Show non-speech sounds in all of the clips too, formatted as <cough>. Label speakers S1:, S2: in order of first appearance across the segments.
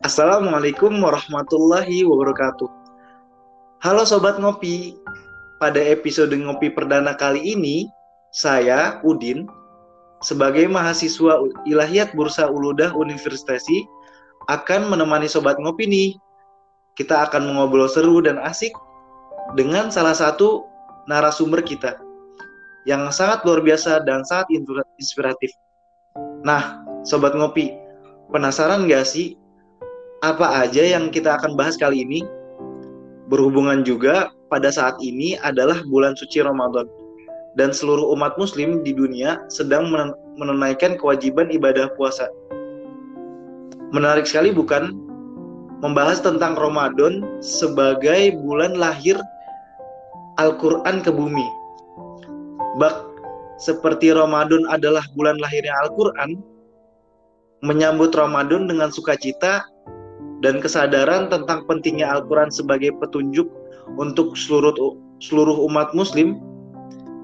S1: Assalamualaikum warahmatullahi wabarakatuh. Halo sobat ngopi. Pada episode ngopi perdana kali ini, saya Udin sebagai mahasiswa Ilahiyat Bursa Uludah Universitas akan menemani sobat ngopi nih. Kita akan mengobrol seru dan asik dengan salah satu narasumber kita yang sangat luar biasa dan sangat inspiratif. Nah, sobat ngopi, penasaran gak sih apa aja yang kita akan bahas kali ini? Berhubungan juga pada saat ini adalah bulan suci Ramadan dan seluruh umat muslim di dunia sedang menunaikan kewajiban ibadah puasa. Menarik sekali bukan? Membahas tentang Ramadan sebagai bulan lahir Al-Quran ke bumi. Bak, seperti Ramadan adalah bulan lahirnya Al-Quran, menyambut Ramadan dengan sukacita dan kesadaran tentang pentingnya Al-Quran sebagai petunjuk untuk seluruh seluruh umat Muslim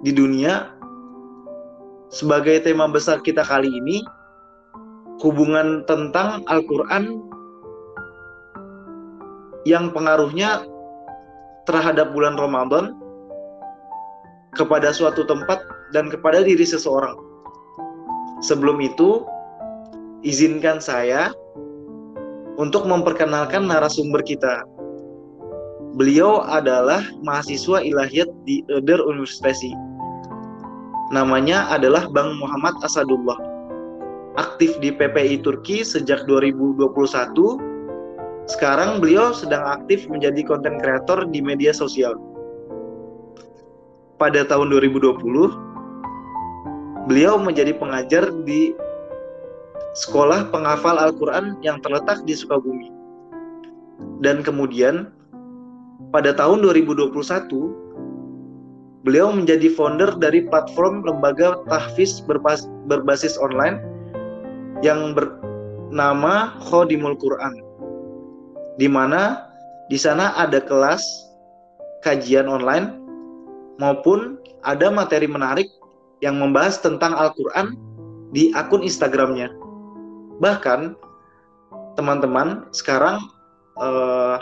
S1: di dunia. Sebagai tema besar kita kali ini, hubungan tentang Al-Quran yang pengaruhnya terhadap bulan Ramadan kepada suatu tempat dan kepada diri seseorang. Sebelum itu, izinkan saya untuk memperkenalkan narasumber kita. Beliau adalah mahasiswa ilahiyat di Eder Universitas. Namanya adalah Bang Muhammad Asadullah. Aktif di PPI Turki sejak 2021. Sekarang beliau sedang aktif menjadi konten kreator di media sosial. Pada tahun 2020, beliau menjadi pengajar di sekolah penghafal Al-Quran yang terletak di Sukabumi. Dan kemudian pada tahun 2021 beliau menjadi founder dari platform lembaga tahfiz berbasis online yang bernama Khodimul Quran. Di mana di sana ada kelas kajian online maupun ada materi menarik yang membahas tentang Al-Quran di akun Instagramnya. Bahkan teman-teman sekarang uh,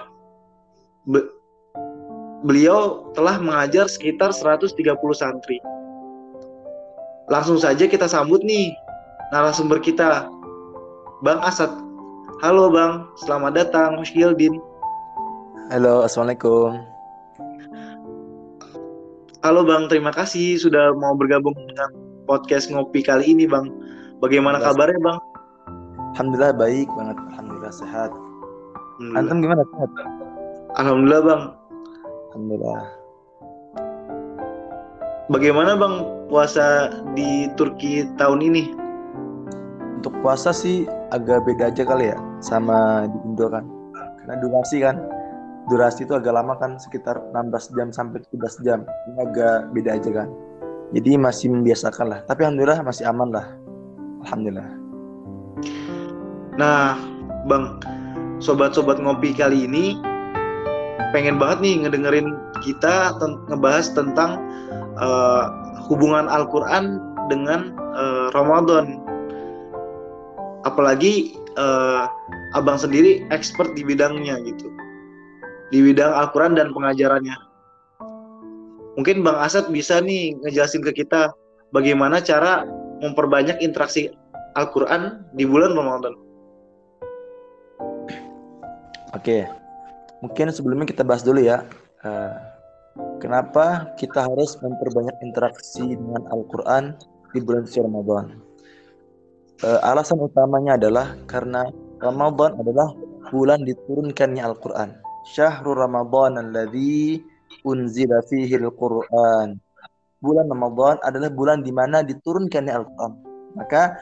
S1: be beliau telah mengajar sekitar 130 santri. Langsung saja kita sambut nih narasumber kita, Bang Asad. Halo Bang, selamat datang Mas Gildin.
S2: Halo, Assalamualaikum.
S1: Halo Bang, terima kasih sudah mau bergabung dengan podcast Ngopi kali ini Bang. Bagaimana kabarnya Bang?
S2: Alhamdulillah baik banget, alhamdulillah sehat. Alhamdulillah. Antum gimana sehat?
S1: Alhamdulillah bang.
S2: Alhamdulillah.
S1: Bagaimana bang puasa di Turki tahun ini?
S2: Untuk puasa sih agak beda aja kali ya sama di Indo kan. Karena durasi kan, durasi itu agak lama kan sekitar 16 jam sampai 17 jam. Ini agak beda aja kan. Jadi masih membiasakan lah. Tapi alhamdulillah masih aman lah. Alhamdulillah.
S1: Nah, Bang, sobat-sobat ngopi kali ini pengen banget nih ngedengerin kita ten ngebahas tentang uh, hubungan Al-Qur'an dengan uh, Ramadan. Apalagi uh, Abang sendiri expert di bidangnya gitu. Di bidang Al-Qur'an dan pengajarannya. Mungkin Bang Asad bisa nih ngejelasin ke kita bagaimana cara memperbanyak interaksi Al-Qur'an di bulan Ramadan.
S2: Oke, mungkin sebelumnya kita bahas dulu ya. Uh, kenapa kita harus memperbanyak interaksi dengan Al-Quran di bulan suci Ramadan? Uh, alasan utamanya adalah karena Ramadan adalah bulan diturunkannya Al-Quran. Syahrul Ramadan alladhi unzila fihi Al-Quran. Bulan Ramadan adalah bulan di mana diturunkannya Al-Quran. Maka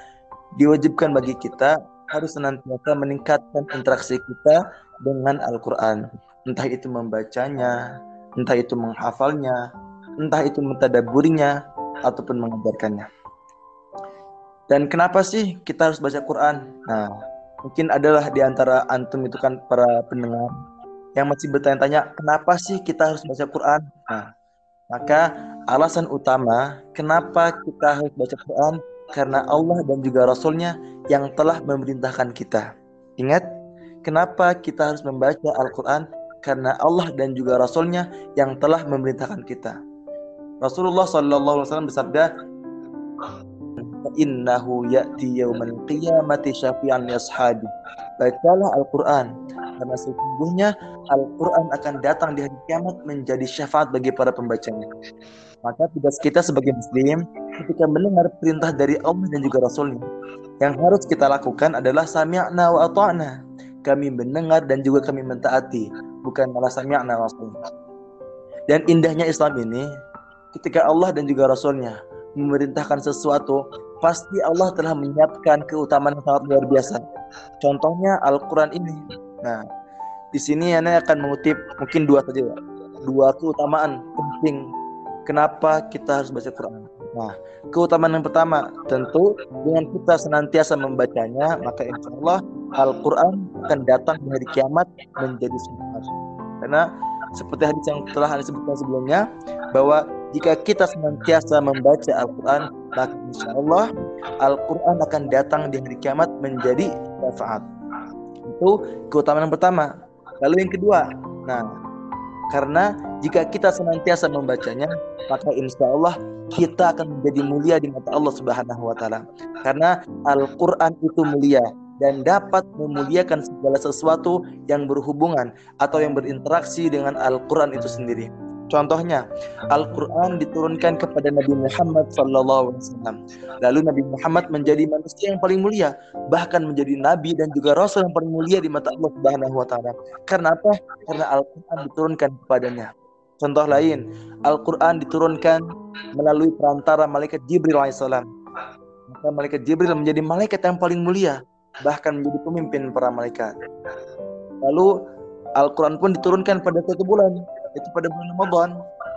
S2: diwajibkan bagi kita harus senantiasa meningkatkan interaksi kita dengan Al-Quran. Entah itu membacanya, entah itu menghafalnya, entah itu mentadaburinya, ataupun mengajarkannya. Dan kenapa sih kita harus baca Quran? Nah, mungkin adalah di antara antum itu kan para pendengar yang masih bertanya-tanya, kenapa sih kita harus baca Quran? Nah, maka alasan utama kenapa kita harus baca Quran karena Allah dan juga Rasulnya yang telah memerintahkan kita. Ingat, Kenapa kita harus membaca Al-Quran? Karena Allah dan juga Rasulnya yang telah memerintahkan kita. Rasulullah Sallallahu Alaihi Wasallam bersabda, Innahu ya'ti yawmal qiyamati syafi'an yashabi. Bacalah Al-Quran, karena sesungguhnya Al-Quran akan datang di hari kiamat menjadi syafaat bagi para pembacanya. Maka tugas kita sebagai muslim ketika mendengar perintah dari Allah dan juga Rasulnya, yang harus kita lakukan adalah sami'na wa ata'na. Kami mendengar dan juga kami mentaati, bukan malah sami'na ata'na. Dan indahnya Islam ini, ketika Allah dan juga Rasulnya memerintahkan sesuatu, pasti Allah telah menyiapkan keutamaan yang sangat luar biasa. Contohnya Al-Quran ini. Nah, di sini Anda akan mengutip mungkin dua saja, dua keutamaan penting kenapa kita harus baca Quran. Nah, keutamaan yang pertama tentu dengan kita senantiasa membacanya, maka insya Allah Al-Quran akan datang di hari kiamat menjadi sempurna. Karena seperti hadis yang telah disebutkan sebelumnya, bahwa jika kita senantiasa membaca Al-Quran, maka insya Allah Al-Quran akan datang di hari kiamat menjadi syafaat. Itu keutamaan yang pertama. Lalu yang kedua, nah karena jika kita senantiasa membacanya, maka insya Allah kita akan menjadi mulia di mata Allah Subhanahu wa taala. Karena Al-Qur'an itu mulia dan dapat memuliakan segala sesuatu yang berhubungan atau yang berinteraksi dengan Al-Qur'an itu sendiri. Contohnya, Al-Quran diturunkan kepada Nabi Muhammad SAW. Lalu Nabi Muhammad menjadi manusia yang paling mulia, bahkan menjadi Nabi dan juga Rasul yang paling mulia di mata Allah Subhanahu Wa Taala. Karena apa? Karena Al-Quran diturunkan kepadanya. Contoh lain, Al-Quran diturunkan melalui perantara malaikat Jibril alaihissalam. Maka malaikat Jibril menjadi malaikat yang paling mulia, bahkan menjadi pemimpin para malaikat. Lalu Al-Quran pun diturunkan pada satu bulan, yaitu pada bulan Ramadan.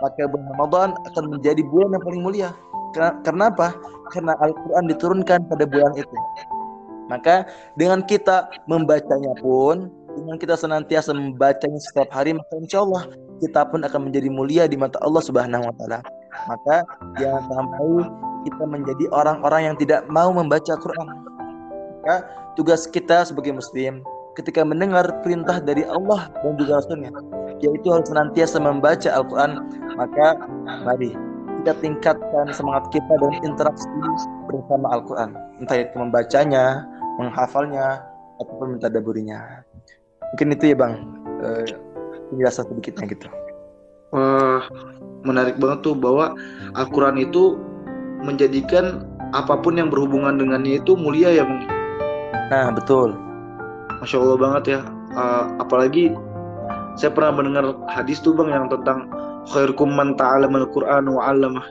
S2: Maka bulan Ramadan akan menjadi bulan yang paling mulia. Karena, apa? Karena Al-Quran diturunkan pada bulan itu. Maka dengan kita membacanya pun, dengan kita senantiasa membacanya setiap hari, maka insya Allah kita pun akan menjadi mulia di mata Allah Subhanahu Wa Taala. Maka jangan sampai kita menjadi orang-orang yang tidak mau membaca Quran. Maka tugas kita sebagai Muslim ketika mendengar perintah dari Allah dan juga Rasulnya yaitu harus senantiasa membaca Al-Quran maka mari kita tingkatkan semangat kita dan interaksi bersama Al-Quran entah itu membacanya, menghafalnya ataupun mentadaburinya mungkin itu ya Bang uh, penjelasan sedikitnya gitu
S1: Wah menarik banget tuh bahwa Al-Quran itu menjadikan apa pun yang berhubungan dengannya itu mulia ya Bang
S2: Nah betul
S1: Masya Allah banget ya. Uh, apalagi saya pernah mendengar hadis tuh bang yang tentang khairukum man ta'alamal Qur'an wa 'allamah.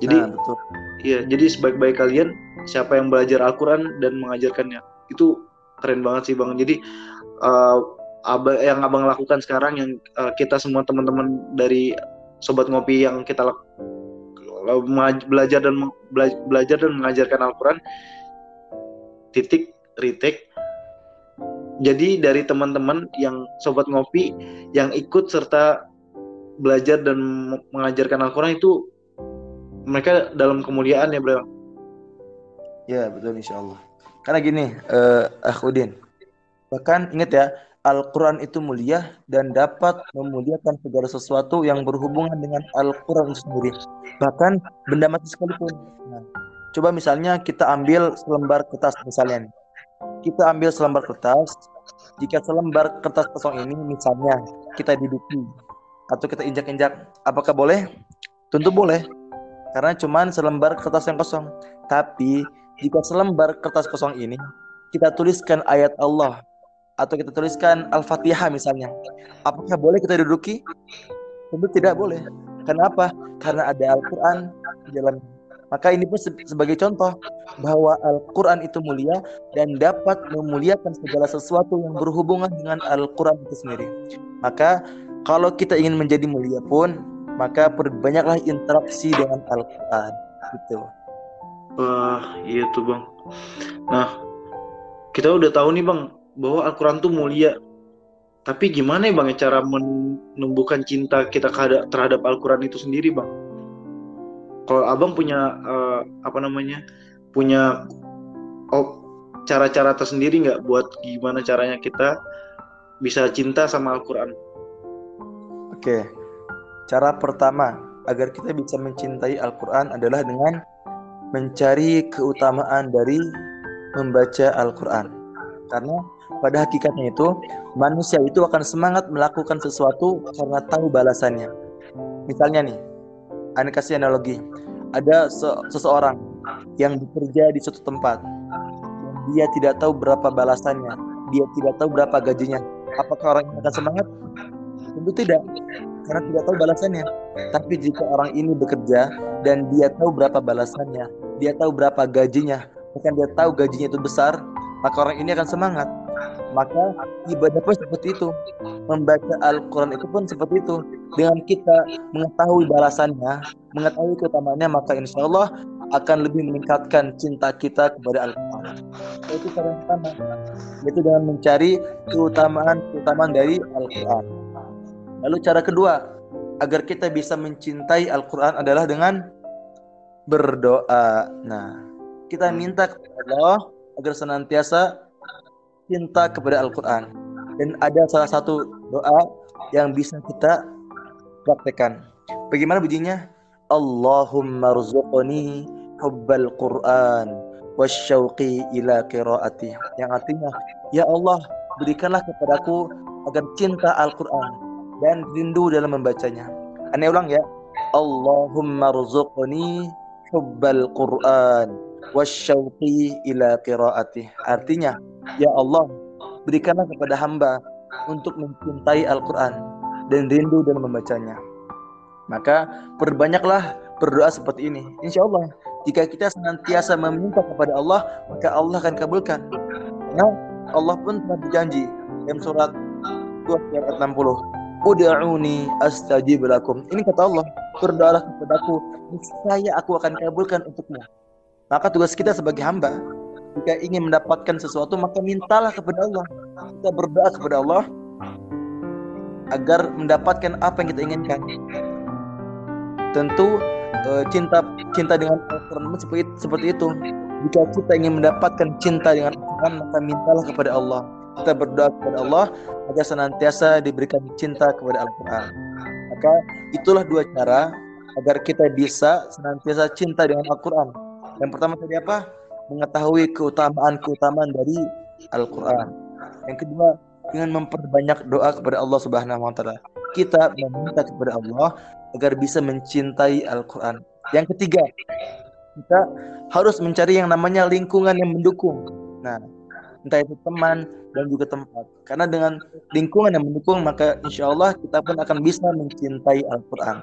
S1: Jadi nah, betul. Iya, jadi sebaik-baik kalian siapa yang belajar Al-Qur'an dan mengajarkannya. Itu keren banget sih Bang. Jadi uh, aba, yang Abang lakukan sekarang yang uh, kita semua teman-teman dari sobat ngopi yang kita belajar dan belajar dan mengajarkan Al-Qur'an titik retake jadi dari teman-teman yang sobat ngopi yang ikut serta belajar dan mengajarkan Al-Quran itu mereka dalam kemuliaan ya bro.
S2: Ya betul insya Allah. Karena gini, uh, Akhudin, bahkan ingat ya, Al-Quran itu mulia dan dapat memuliakan segala sesuatu yang berhubungan dengan Al-Quran sendiri. Bahkan benda mati sekalipun. Nah, coba misalnya kita ambil selembar kertas misalnya kita ambil selembar kertas. Jika selembar kertas kosong ini misalnya kita duduki atau kita injak-injak, apakah boleh? Tentu boleh. Karena cuma selembar kertas yang kosong. Tapi jika selembar kertas kosong ini kita tuliskan ayat Allah atau kita tuliskan Al-Fatihah misalnya, apakah boleh kita duduki? Tentu tidak boleh. Kenapa? Karena ada Al-Quran di dalam maka ini pun sebagai contoh bahwa Al-Quran itu mulia dan dapat memuliakan segala sesuatu yang berhubungan dengan Al-Quran itu sendiri. Maka kalau kita ingin menjadi mulia pun, maka perbanyaklah interaksi dengan Al-Quran. Gitu.
S1: Wah, iya tuh bang. Nah, kita udah tahu nih bang bahwa Al-Quran tuh mulia. Tapi gimana ya bang ya cara menumbuhkan cinta kita terhadap Al-Quran itu sendiri bang? kalau abang punya uh, apa namanya punya op, cara-cara tersendiri nggak buat gimana caranya kita bisa cinta sama Al-Quran?
S2: Oke, cara pertama agar kita bisa mencintai Al-Quran adalah dengan mencari keutamaan dari membaca Al-Quran. Karena pada hakikatnya itu manusia itu akan semangat melakukan sesuatu karena tahu balasannya. Misalnya nih, anda kasih analogi, ada seseorang yang bekerja di suatu tempat, dia tidak tahu berapa balasannya, dia tidak tahu berapa gajinya. Apakah orang ini akan semangat? Tentu tidak, karena tidak tahu balasannya. Tapi jika orang ini bekerja dan dia tahu berapa balasannya, dia tahu berapa gajinya, bahkan dia tahu gajinya itu besar, maka orang ini akan semangat. Maka ibadah pun seperti itu. Membaca Al-Quran itu pun seperti itu. Dengan kita mengetahui balasannya, mengetahui keutamaannya, maka insya Allah akan lebih meningkatkan cinta kita kepada Al-Quran. Itu cara pertama, yaitu dengan mencari keutamaan-keutamaan dari Al-Quran. Lalu cara kedua, agar kita bisa mencintai Al-Quran adalah dengan berdoa. Nah, kita minta kepada Allah agar senantiasa cinta kepada Al-Quran. Dan ada salah satu doa yang bisa kita praktekkan. Bagaimana bunyinya? Allahumma rzuqni hubbal Qur'an wasyauqi ila qiraati. Yang artinya, ya Allah, berikanlah kepadaku agar cinta Al-Qur'an dan rindu dalam membacanya. Aneh ulang ya. Allahumma rzuqni hubbal Qur'an wasyauqi ila qiraati. Artinya, ya Allah, berikanlah kepada hamba untuk mencintai Al-Qur'an dan rindu dalam membacanya. Maka perbanyaklah berdoa seperti ini. Insya Allah, jika kita senantiasa meminta kepada Allah, maka Allah akan kabulkan. Karena Allah pun telah berjanji dalam surat 2 ayat 60. Uda'uni astajib lakum. Ini kata Allah, berdoalah kepadaku, niscaya aku akan kabulkan untukmu. Maka tugas kita sebagai hamba, jika ingin mendapatkan sesuatu, maka mintalah kepada Allah. Kita berdoa kepada Allah agar mendapatkan apa yang kita inginkan tentu uh, cinta cinta dengan Al-Quran seperti, seperti itu. Jika kita ingin mendapatkan cinta dengan Al-Quran, maka mintalah kepada Allah. Kita berdoa kepada Allah agar senantiasa diberikan cinta kepada Al-Quran. Maka itulah dua cara agar kita bisa senantiasa cinta dengan Al-Quran. Yang pertama tadi apa? Mengetahui keutamaan-keutamaan dari Al-Quran. Yang kedua, dengan memperbanyak doa kepada Allah Subhanahu wa taala. Kita meminta kepada Allah agar bisa mencintai Al-Quran. Yang ketiga, kita harus mencari yang namanya lingkungan yang mendukung. Nah, entah itu teman dan juga tempat. Karena dengan lingkungan yang mendukung, maka insya Allah kita pun akan bisa mencintai Al-Quran.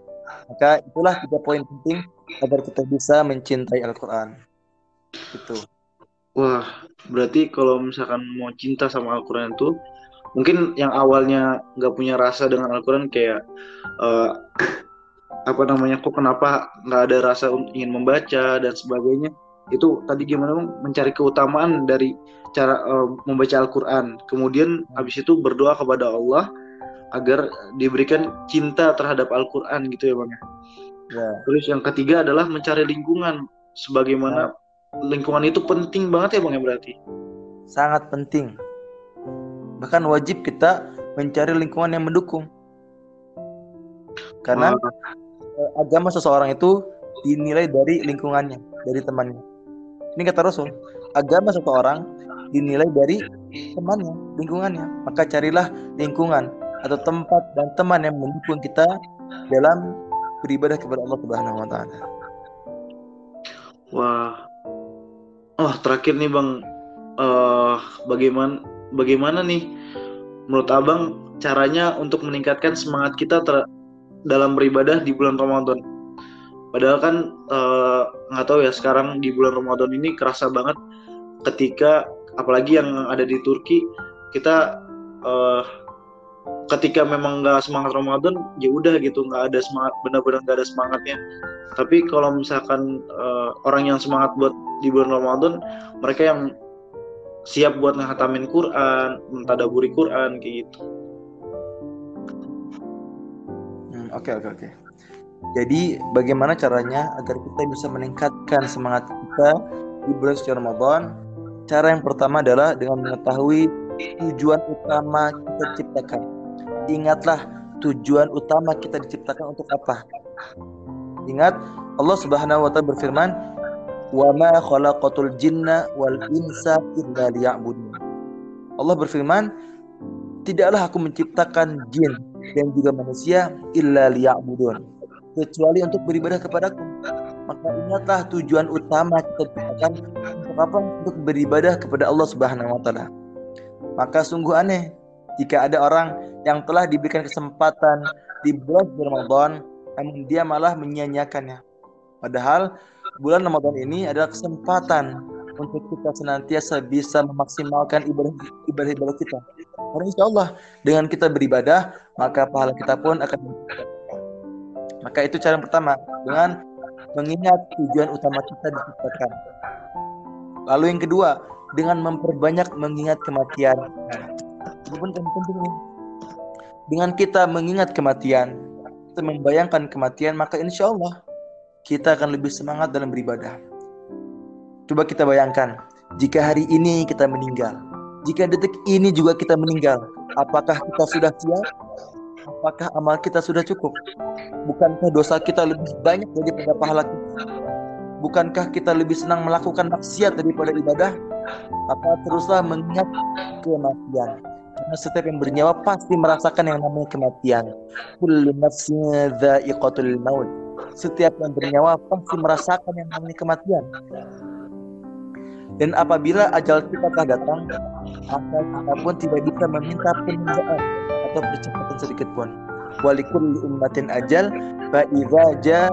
S2: Maka itulah tiga poin penting agar kita bisa mencintai Al-Quran. Itu.
S1: Wah, berarti kalau misalkan mau cinta sama Al-Quran itu, mungkin yang awalnya nggak punya rasa dengan Al-Quran kayak uh, apa namanya kok kenapa nggak ada rasa ingin membaca dan sebagainya itu tadi gimana mencari keutamaan dari cara uh, membaca Al-Quran kemudian habis itu berdoa kepada Allah agar diberikan cinta terhadap Al-Quran gitu ya bang ya. ya. Terus yang ketiga adalah mencari lingkungan sebagaimana ya. lingkungan itu penting banget ya bang ya berarti.
S2: Sangat penting. Bahkan wajib kita mencari lingkungan yang mendukung. Karena Eh, agama seseorang itu dinilai dari lingkungannya, dari temannya. Ini kata Rasul, agama seseorang dinilai dari temannya, lingkungannya. Maka carilah lingkungan atau tempat dan teman yang mendukung kita dalam beribadah kepada Allah Subhanahu wa taala.
S1: Wah. Oh, terakhir nih Bang, uh, bagaimana bagaimana nih menurut Abang caranya untuk meningkatkan semangat kita dalam beribadah di bulan Ramadan. Padahal kan eh, nggak tahu ya sekarang di bulan Ramadan ini kerasa banget ketika apalagi yang ada di Turki kita uh, ketika memang nggak semangat Ramadan ya udah gitu nggak ada semangat benar-benar nggak ada semangatnya. Tapi kalau misalkan uh, orang yang semangat buat di bulan Ramadan mereka yang siap buat ngehatamin Quran, mentadaburi Quran kayak gitu.
S2: Oke oke oke. Jadi bagaimana caranya agar kita bisa meningkatkan semangat kita di bulan suci Ramadan? Cara yang pertama adalah dengan mengetahui tujuan utama kita diciptakan. Ingatlah tujuan utama kita diciptakan untuk apa? Ingat Allah Subhanahu wa taala berfirman, "Wa ma khalaqatul jinna wal insa illa liya'budun." Allah berfirman, "Tidaklah aku menciptakan jin dan juga manusia illa liya'budun, kecuali untuk beribadah kepadaku." Maka ingatlah tujuan utama kita diciptakan untuk apa? Untuk beribadah kepada Allah Subhanahu wa taala. Maka sungguh aneh jika ada orang yang telah diberikan kesempatan di bulan Ramadan namun dia malah menyia-nyiakannya. Padahal bulan Ramadan ini adalah kesempatan untuk kita senantiasa bisa memaksimalkan ibadah ibadah, kita. Karena insya Allah dengan kita beribadah maka pahala kita pun akan maka itu cara pertama dengan mengingat tujuan utama kita diciptakan. Lalu yang kedua dengan memperbanyak mengingat kematian. Penting Dengan kita mengingat kematian, kita membayangkan kematian, maka insya Allah kita akan lebih semangat dalam beribadah. Coba kita bayangkan, jika hari ini kita meninggal, jika detik ini juga kita meninggal, apakah kita sudah siap? Apakah amal kita sudah cukup? Bukankah dosa kita lebih banyak daripada pahala kita? Bukankah kita lebih senang melakukan maksiat daripada ibadah? Maka teruslah mengingat kematian. Karena setiap yang bernyawa pasti merasakan yang namanya kematian. Setiap yang bernyawa pasti merasakan yang namanya kematian. Dan apabila ajal kita telah datang, maka kita pun tidak bisa meminta penundaan atau percepatan sedikit pun. Walikul ummatin ajal, fa idza jaa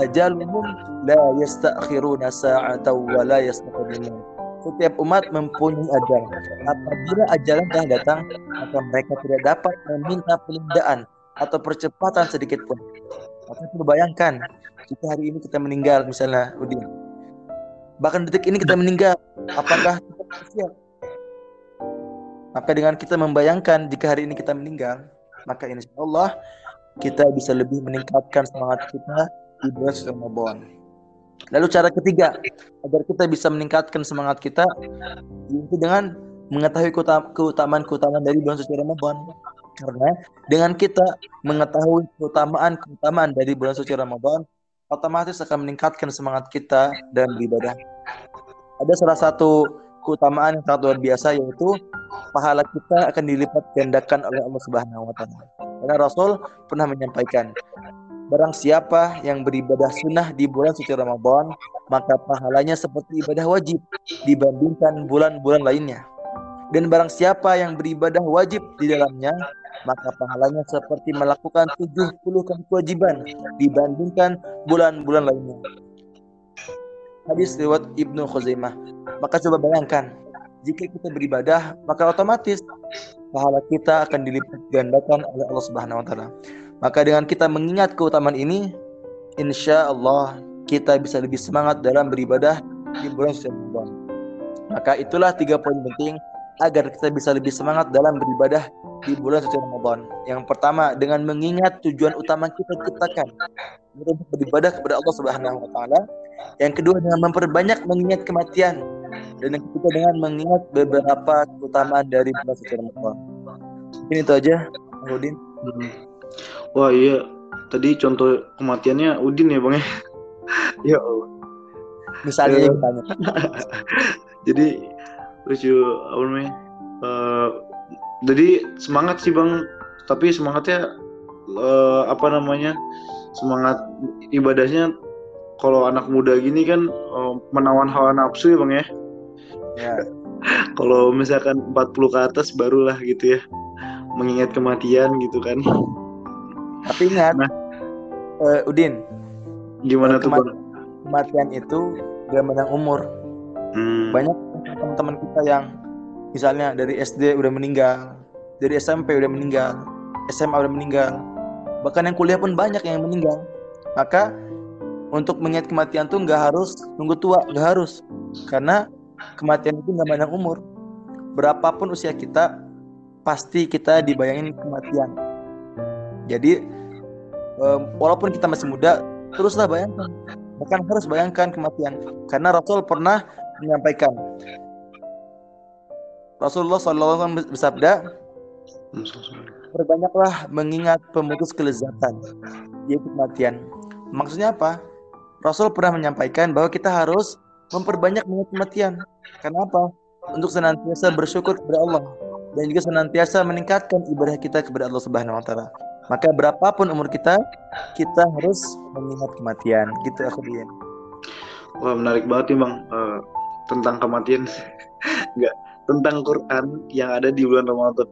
S2: ajaluhum la yastakhiruna sa'atan wa la yastaqdimun. Setiap umat mempunyai ajal. Apabila ajalan telah datang, maka mereka tidak dapat meminta penundaan atau percepatan sedikit pun. Maka coba bayangkan jika hari ini kita meninggal misalnya Udin. Bahkan detik ini kita meninggal, apakah kita siap? Maka dengan kita membayangkan jika hari ini kita meninggal, maka insya Allah kita bisa lebih meningkatkan semangat kita di bulan Ramadan. Lalu cara ketiga agar kita bisa meningkatkan semangat kita yaitu dengan mengetahui keutamaan-keutamaan dari bulan suci Ramadan. Karena dengan kita mengetahui keutamaan-keutamaan dari bulan suci Ramadan, otomatis akan meningkatkan semangat kita dalam beribadah. Ada salah satu keutamaan yang sangat luar biasa yaitu pahala kita akan dilipat gandakan oleh Allah Subhanahu wa taala. Karena Rasul pernah menyampaikan, barang siapa yang beribadah sunnah di bulan suci Ramadan, maka pahalanya seperti ibadah wajib dibandingkan bulan-bulan lainnya. Dan barang siapa yang beribadah wajib di dalamnya, maka pahalanya seperti melakukan 70 kali kewajiban dibandingkan bulan-bulan lainnya. Hadis riwayat Ibnu Khuzaimah. Maka coba bayangkan, jika kita beribadah, maka otomatis pahala kita akan dilipat gandakan oleh Allah Subhanahu wa taala. Maka dengan kita mengingat keutamaan ini, insya Allah kita bisa lebih semangat dalam beribadah di bulan suci Ramadan. Maka itulah tiga poin penting agar kita bisa lebih semangat dalam beribadah di bulan suci Ramadan. Yang pertama dengan mengingat tujuan utama kita ciptakan beribadah kepada Allah Subhanahu wa taala. Yang kedua dengan memperbanyak mengingat kematian dan yang ketiga dengan mengingat beberapa keutamaan dari bulan suci Ramadan. Ini itu aja, Udin.
S1: Wah iya, tadi contoh kematiannya Udin ya bang ya. ya Allah.
S2: Misalnya uh, tanya. <laughs>
S1: Jadi lucu apa namanya uh, jadi semangat sih bang tapi semangatnya uh, apa namanya semangat ibadahnya kalau anak muda gini kan uh, menawan hawa nafsu ya bang ya ya. Kalau misalkan 40 ke atas barulah gitu ya. Mengingat kematian gitu kan.
S2: Tapi ingat nah, uh, Udin.
S1: Gimana tuh bang?
S2: kematian itu gak menang umur. Hmm. banyak teman-teman kita yang misalnya dari SD udah meninggal, dari SMP udah meninggal, SMA udah meninggal, bahkan yang kuliah pun banyak yang meninggal. Maka untuk mengingat kematian tuh nggak harus nunggu tua, nggak harus, karena kematian itu nggak pandang umur. Berapapun usia kita, pasti kita dibayangin kematian. Jadi walaupun kita masih muda, teruslah bayangkan, bahkan harus bayangkan kematian, karena Rasul pernah menyampaikan Rasulullah SAW bersabda, Berbanyaklah mengingat pemutus kelezatan, yaitu kematian. Maksudnya apa? Rasul pernah menyampaikan bahwa kita harus memperbanyak mengingat kematian. Kenapa? Untuk senantiasa bersyukur kepada Allah dan juga senantiasa meningkatkan ibadah kita kepada Allah Subhanahu wa taala. Maka berapapun umur kita, kita harus mengingat kematian. Gitu aku dia.
S1: Wah menarik banget nih bang uh, tentang kematian. Enggak <laughs> tentang Quran yang ada di bulan Ramadan.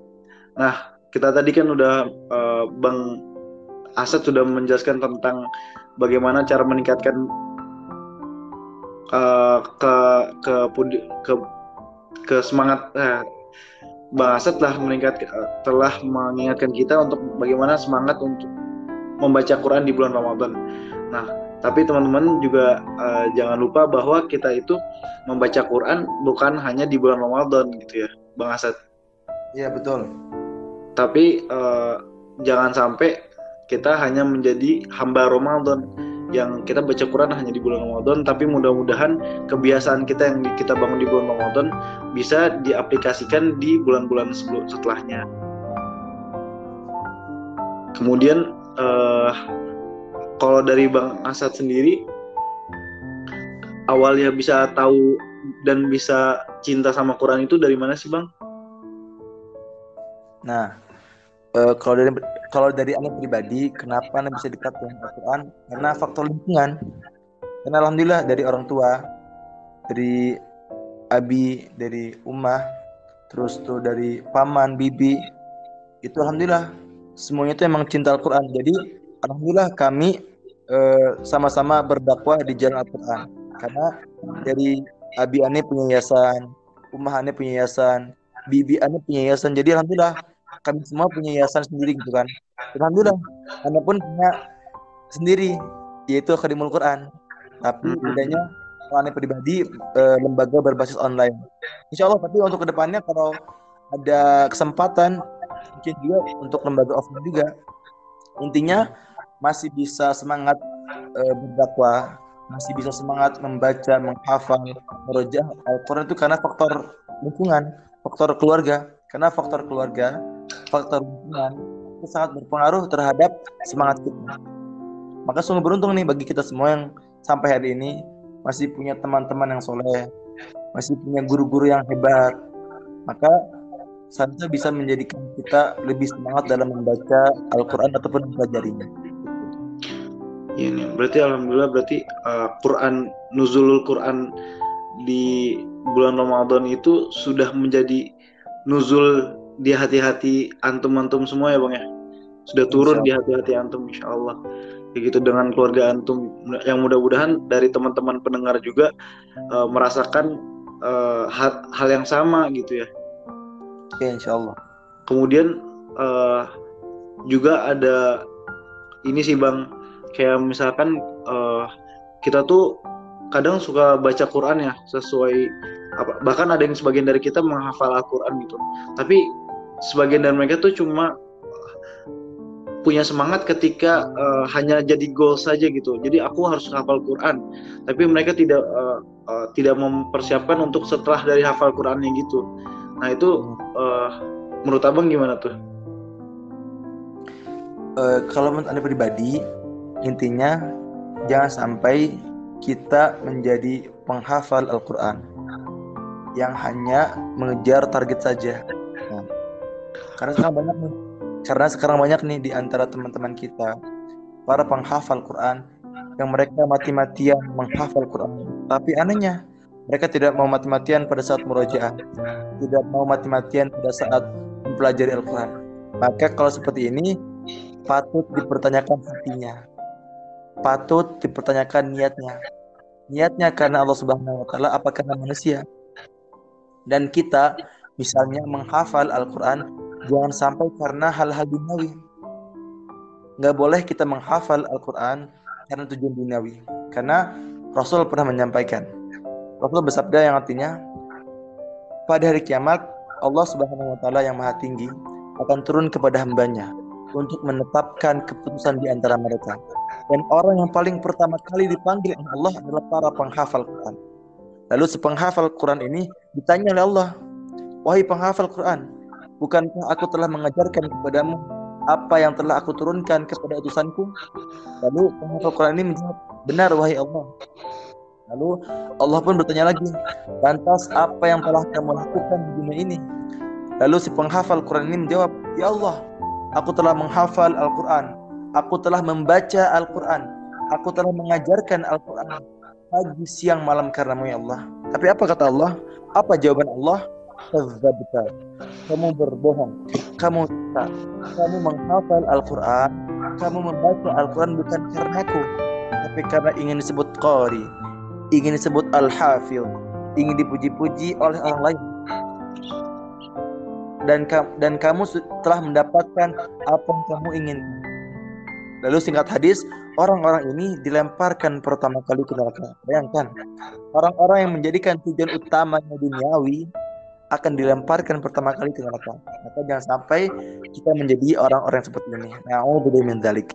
S1: Nah kita tadi kan udah uh, bang Asad sudah menjelaskan tentang bagaimana cara meningkatkan uh, ke ke ke ke semangat uh, Bang Asad telah meningkat telah mengingatkan kita untuk bagaimana semangat untuk membaca Quran di bulan Ramadan. Nah, tapi teman-teman juga uh, jangan lupa bahwa kita itu membaca Quran bukan hanya di bulan Ramadan gitu ya, Bang Asad.
S2: Iya betul.
S1: Tapi uh, jangan sampai kita hanya menjadi hamba Ramadan yang kita baca Quran hanya di bulan Ramadan tapi mudah-mudahan kebiasaan kita yang kita bangun di bulan Ramadan bisa diaplikasikan di bulan-bulan sebelum setelahnya kemudian uh, kalau dari Bang Asad sendiri awalnya bisa tahu dan bisa cinta sama Quran itu dari mana sih Bang?
S2: Nah, uh, kalau dari kalau dari anda pribadi, kenapa anda bisa dekat dengan Al-Quran? Karena faktor lingkungan. Karena alhamdulillah dari orang tua, dari abi, dari umah, terus tuh dari paman, bibi, itu alhamdulillah semuanya itu emang cinta Al-Quran. Jadi alhamdulillah kami eh, sama-sama berdakwah di jalan Al-Quran. Karena dari abi ane punya yayasan, umah ane punya yayasan, bibi ane punya yayasan. Jadi alhamdulillah kami semua punya yayasan sendiri gitu kan. Alhamdulillah anda pun punya sendiri yaitu Akademul Quran. Tapi bedanya kalau anda pribadi e, lembaga berbasis online. Insya Allah tapi untuk ke depannya kalau ada kesempatan mungkin juga untuk lembaga offline juga intinya masih bisa semangat e, berdakwah masih bisa semangat membaca menghafal merojah Al-Quran itu karena faktor lingkungan faktor keluarga. Karena faktor keluarga faktor lingkungan itu sangat berpengaruh terhadap semangat kita. Maka sungguh beruntung nih bagi kita semua yang sampai hari ini masih punya teman-teman yang soleh, masih punya guru-guru yang hebat. Maka seharusnya bisa menjadikan kita lebih semangat dalam membaca Al-Quran ataupun mempelajarinya.
S1: Iya nih, berarti alhamdulillah berarti uh, Quran nuzulul Quran di bulan Ramadan itu sudah menjadi nuzul di hati-hati antum-antum semua ya bang ya? Sudah turun di hati-hati antum insya Allah kayak gitu dengan keluarga antum. Yang mudah-mudahan dari teman-teman pendengar juga uh, merasakan uh, hal, hal yang sama gitu ya.
S2: Ya insya Allah
S1: kemudian uh, juga ada ini sih bang. Kayak misalkan uh, kita tuh kadang suka baca Quran ya sesuai apa bahkan ada yang sebagian dari kita menghafal Al-Quran gitu. Tapi sebagian dari mereka tuh cuma punya semangat ketika uh, hanya jadi goal saja gitu. Jadi aku harus hafal Quran, tapi mereka tidak uh, uh, tidak mempersiapkan untuk setelah dari hafal Qurannya gitu. Nah itu uh, menurut abang gimana tuh?
S2: Uh, kalau menurut anda pribadi, intinya jangan sampai kita menjadi penghafal Al-Quran yang hanya mengejar target saja karena sekarang banyak nih, karena sekarang banyak nih di antara teman-teman kita para penghafal Quran yang mereka mati-matian menghafal Quran. Tapi anehnya mereka tidak mau mati-matian pada saat murojaah, tidak mau mati-matian pada saat mempelajari Al-Quran. Maka kalau seperti ini patut dipertanyakan hatinya, patut dipertanyakan niatnya. Niatnya karena Allah Subhanahu Wa Taala, apa karena manusia? Dan kita misalnya menghafal Al-Quran Jangan sampai karena hal-hal duniawi. Nggak boleh kita menghafal Al-Quran karena tujuan duniawi. Karena Rasul pernah menyampaikan. Rasul bersabda yang artinya, pada hari kiamat, Allah Subhanahu wa Ta'ala yang Maha Tinggi akan turun kepada hambanya untuk menetapkan keputusan di antara mereka. Dan orang yang paling pertama kali dipanggil oleh Allah adalah para penghafal Quran. Lalu sepenghafal Quran ini ditanya oleh Allah, wahai penghafal Quran, bukankah aku telah mengajarkan kepadamu apa yang telah aku turunkan kepada utusanku? Lalu penghafal Quran ini menjawab, benar wahai Allah. Lalu Allah pun bertanya lagi, lantas apa yang telah kamu lakukan di dunia ini? Lalu si penghafal Quran ini menjawab, Ya Allah, aku telah menghafal Al-Quran, aku telah membaca Al-Quran, aku telah mengajarkan Al-Quran pagi, siang, malam karenamu ya Allah. Tapi apa kata Allah? Apa jawaban Allah? Kadzabta. Kamu berbohong. Kamu tak. Kamu menghafal Al-Quran, kamu membaca Al-Quran bukan karena aku, tapi karena ingin disebut qari, ingin disebut al-hafil, ingin dipuji-puji oleh orang lain dan dan kamu telah mendapatkan apa yang kamu ingin. Lalu singkat hadis, orang-orang ini dilemparkan pertama kali ke neraka. Bayangkan, orang-orang yang menjadikan tujuan utamanya duniawi akan dilemparkan pertama kali ke neraka. Maka jangan sampai kita menjadi orang-orang seperti ini. Na'udzubillah min dzalik.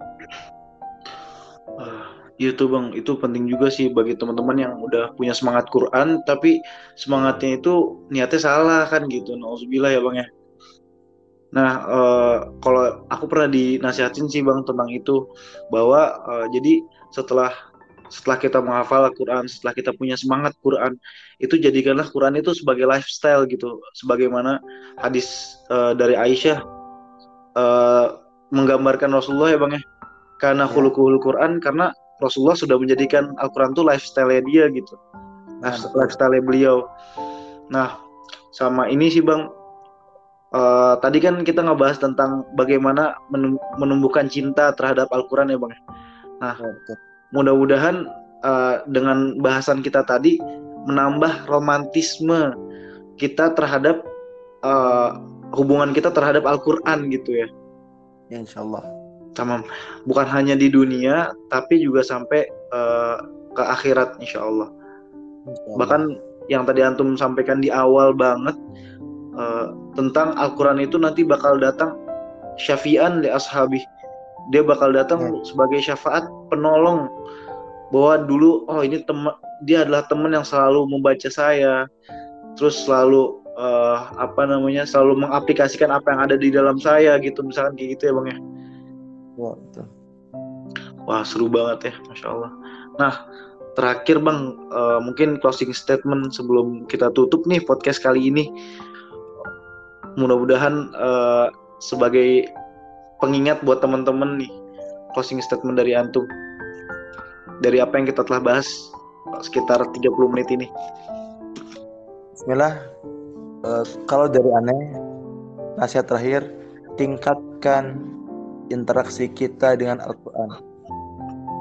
S1: Iya tuh bang, itu penting juga sih bagi teman-teman yang udah punya semangat Quran, tapi semangatnya itu niatnya salah kan gitu. Nauzubillah ya bang ya. Nah, uh, kalau aku pernah dinasihatin sih bang tentang itu bahwa uh, jadi setelah setelah kita menghafal Quran, setelah kita punya semangat Quran, itu jadikanlah Quran itu sebagai lifestyle gitu, sebagaimana hadis uh, dari Aisyah uh, menggambarkan Rasulullah ya bang ya, karena ya. khuluqul Quran karena Rasulullah sudah menjadikan Al-Quran itu lifestyle dia gitu, nah, lifestyle beliau. Nah, sama ini sih bang, Uh, tadi kan kita ngebahas tentang bagaimana menumbuhkan cinta terhadap Al-Quran ya bang. Nah, mudah-mudahan uh, dengan bahasan kita tadi menambah romantisme kita terhadap uh, hubungan kita terhadap Al-Quran gitu ya.
S2: Ya, insya Allah.
S1: Tamam. Bukan hanya di dunia, tapi juga sampai uh, ke akhirat insya Allah. insya Allah. Bahkan yang tadi antum sampaikan di awal banget uh, tentang Al-Quran itu nanti bakal datang syafi'an li ashabi dia bakal datang hmm. sebagai syafaat penolong. Bahwa dulu oh ini teman dia adalah teman yang selalu membaca saya. Terus selalu uh, apa namanya selalu mengaplikasikan apa yang ada di dalam saya gitu. Misalkan kayak gitu ya bang ya. Wah betul. Wah seru banget ya masya Allah. Nah terakhir bang uh, mungkin closing statement sebelum kita tutup nih podcast kali ini. Mudah-mudahan uh, sebagai pengingat buat teman-teman nih closing statement dari antum dari apa yang kita telah bahas sekitar 30 menit ini.
S2: Bismillah. Uh, kalau dari aneh nasihat terakhir tingkatkan interaksi kita dengan Al-Quran.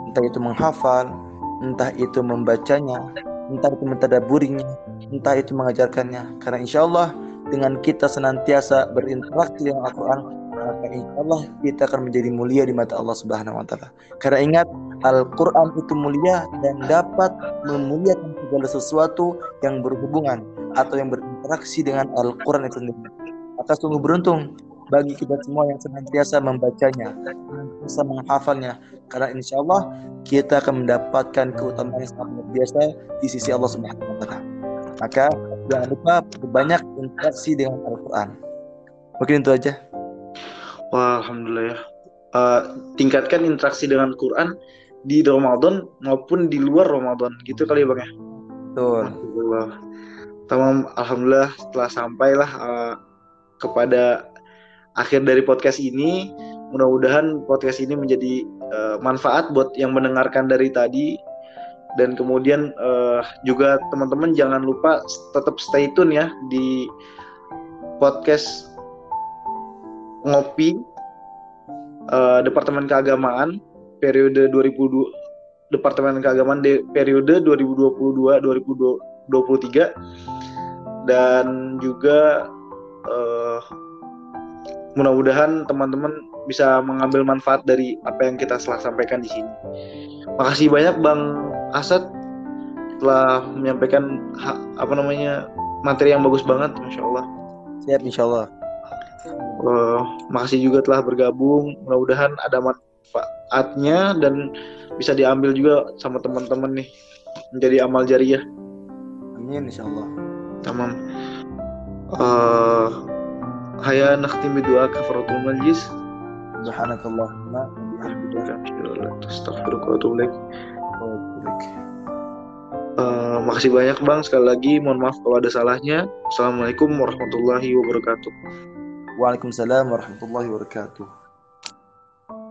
S2: Entah itu menghafal, entah itu membacanya, entah itu mentadaburinya, entah itu mengajarkannya. Karena insya Allah dengan kita senantiasa berinteraksi dengan Al-Quran insya Allah kita akan menjadi mulia di mata Allah Subhanahu Wa Taala. Karena ingat Al-Quran itu mulia dan dapat memuliakan segala sesuatu yang berhubungan atau yang berinteraksi dengan Al-Quran itu sendiri. Maka sungguh beruntung bagi kita semua yang senantiasa membacanya, senantiasa menghafalnya. Karena insya Allah kita akan mendapatkan keutamaan yang sangat biasa di sisi Allah Subhanahu Wa Taala. Maka jangan lupa banyak interaksi dengan Al-Quran. Mungkin itu aja.
S1: Wah, alhamdulillah ya. Uh, tingkatkan interaksi dengan Quran di Ramadan maupun di luar Ramadan, gitu kali ya bang ya.
S2: Betul.
S1: Alhamdulillah. Tamam, alhamdulillah setelah sampailah uh, kepada akhir dari podcast ini. Mudah-mudahan podcast ini menjadi uh, manfaat buat yang mendengarkan dari tadi dan kemudian uh, juga teman-teman jangan lupa tetap stay tune ya di podcast ngopi uh, Departemen Keagamaan periode 2002 Departemen Keagamaan de, periode 2022 2023 dan juga uh, mudah-mudahan teman-teman bisa mengambil manfaat dari apa yang kita telah sampaikan di sini. Makasih banyak Bang Asad telah menyampaikan apa namanya materi yang bagus banget, masya Allah.
S2: Siap, insya Allah.
S1: Uh, makasih juga telah bergabung. Mudah-mudahan ada manfaatnya dan bisa diambil juga sama teman-teman nih menjadi amal jariah.
S2: Amin, insya Allah.
S1: Tamam. Uh, haya nakhtim bidua kafaratul majlis.
S2: Subhanakallahumma wa bihamdika
S1: Astaghfirullah wa atubu ilaik. Uh, makasih banyak bang sekali lagi mohon maaf kalau ada salahnya assalamualaikum warahmatullahi wabarakatuh
S2: Waalaikumsalam warahmatullahi wabarakatuh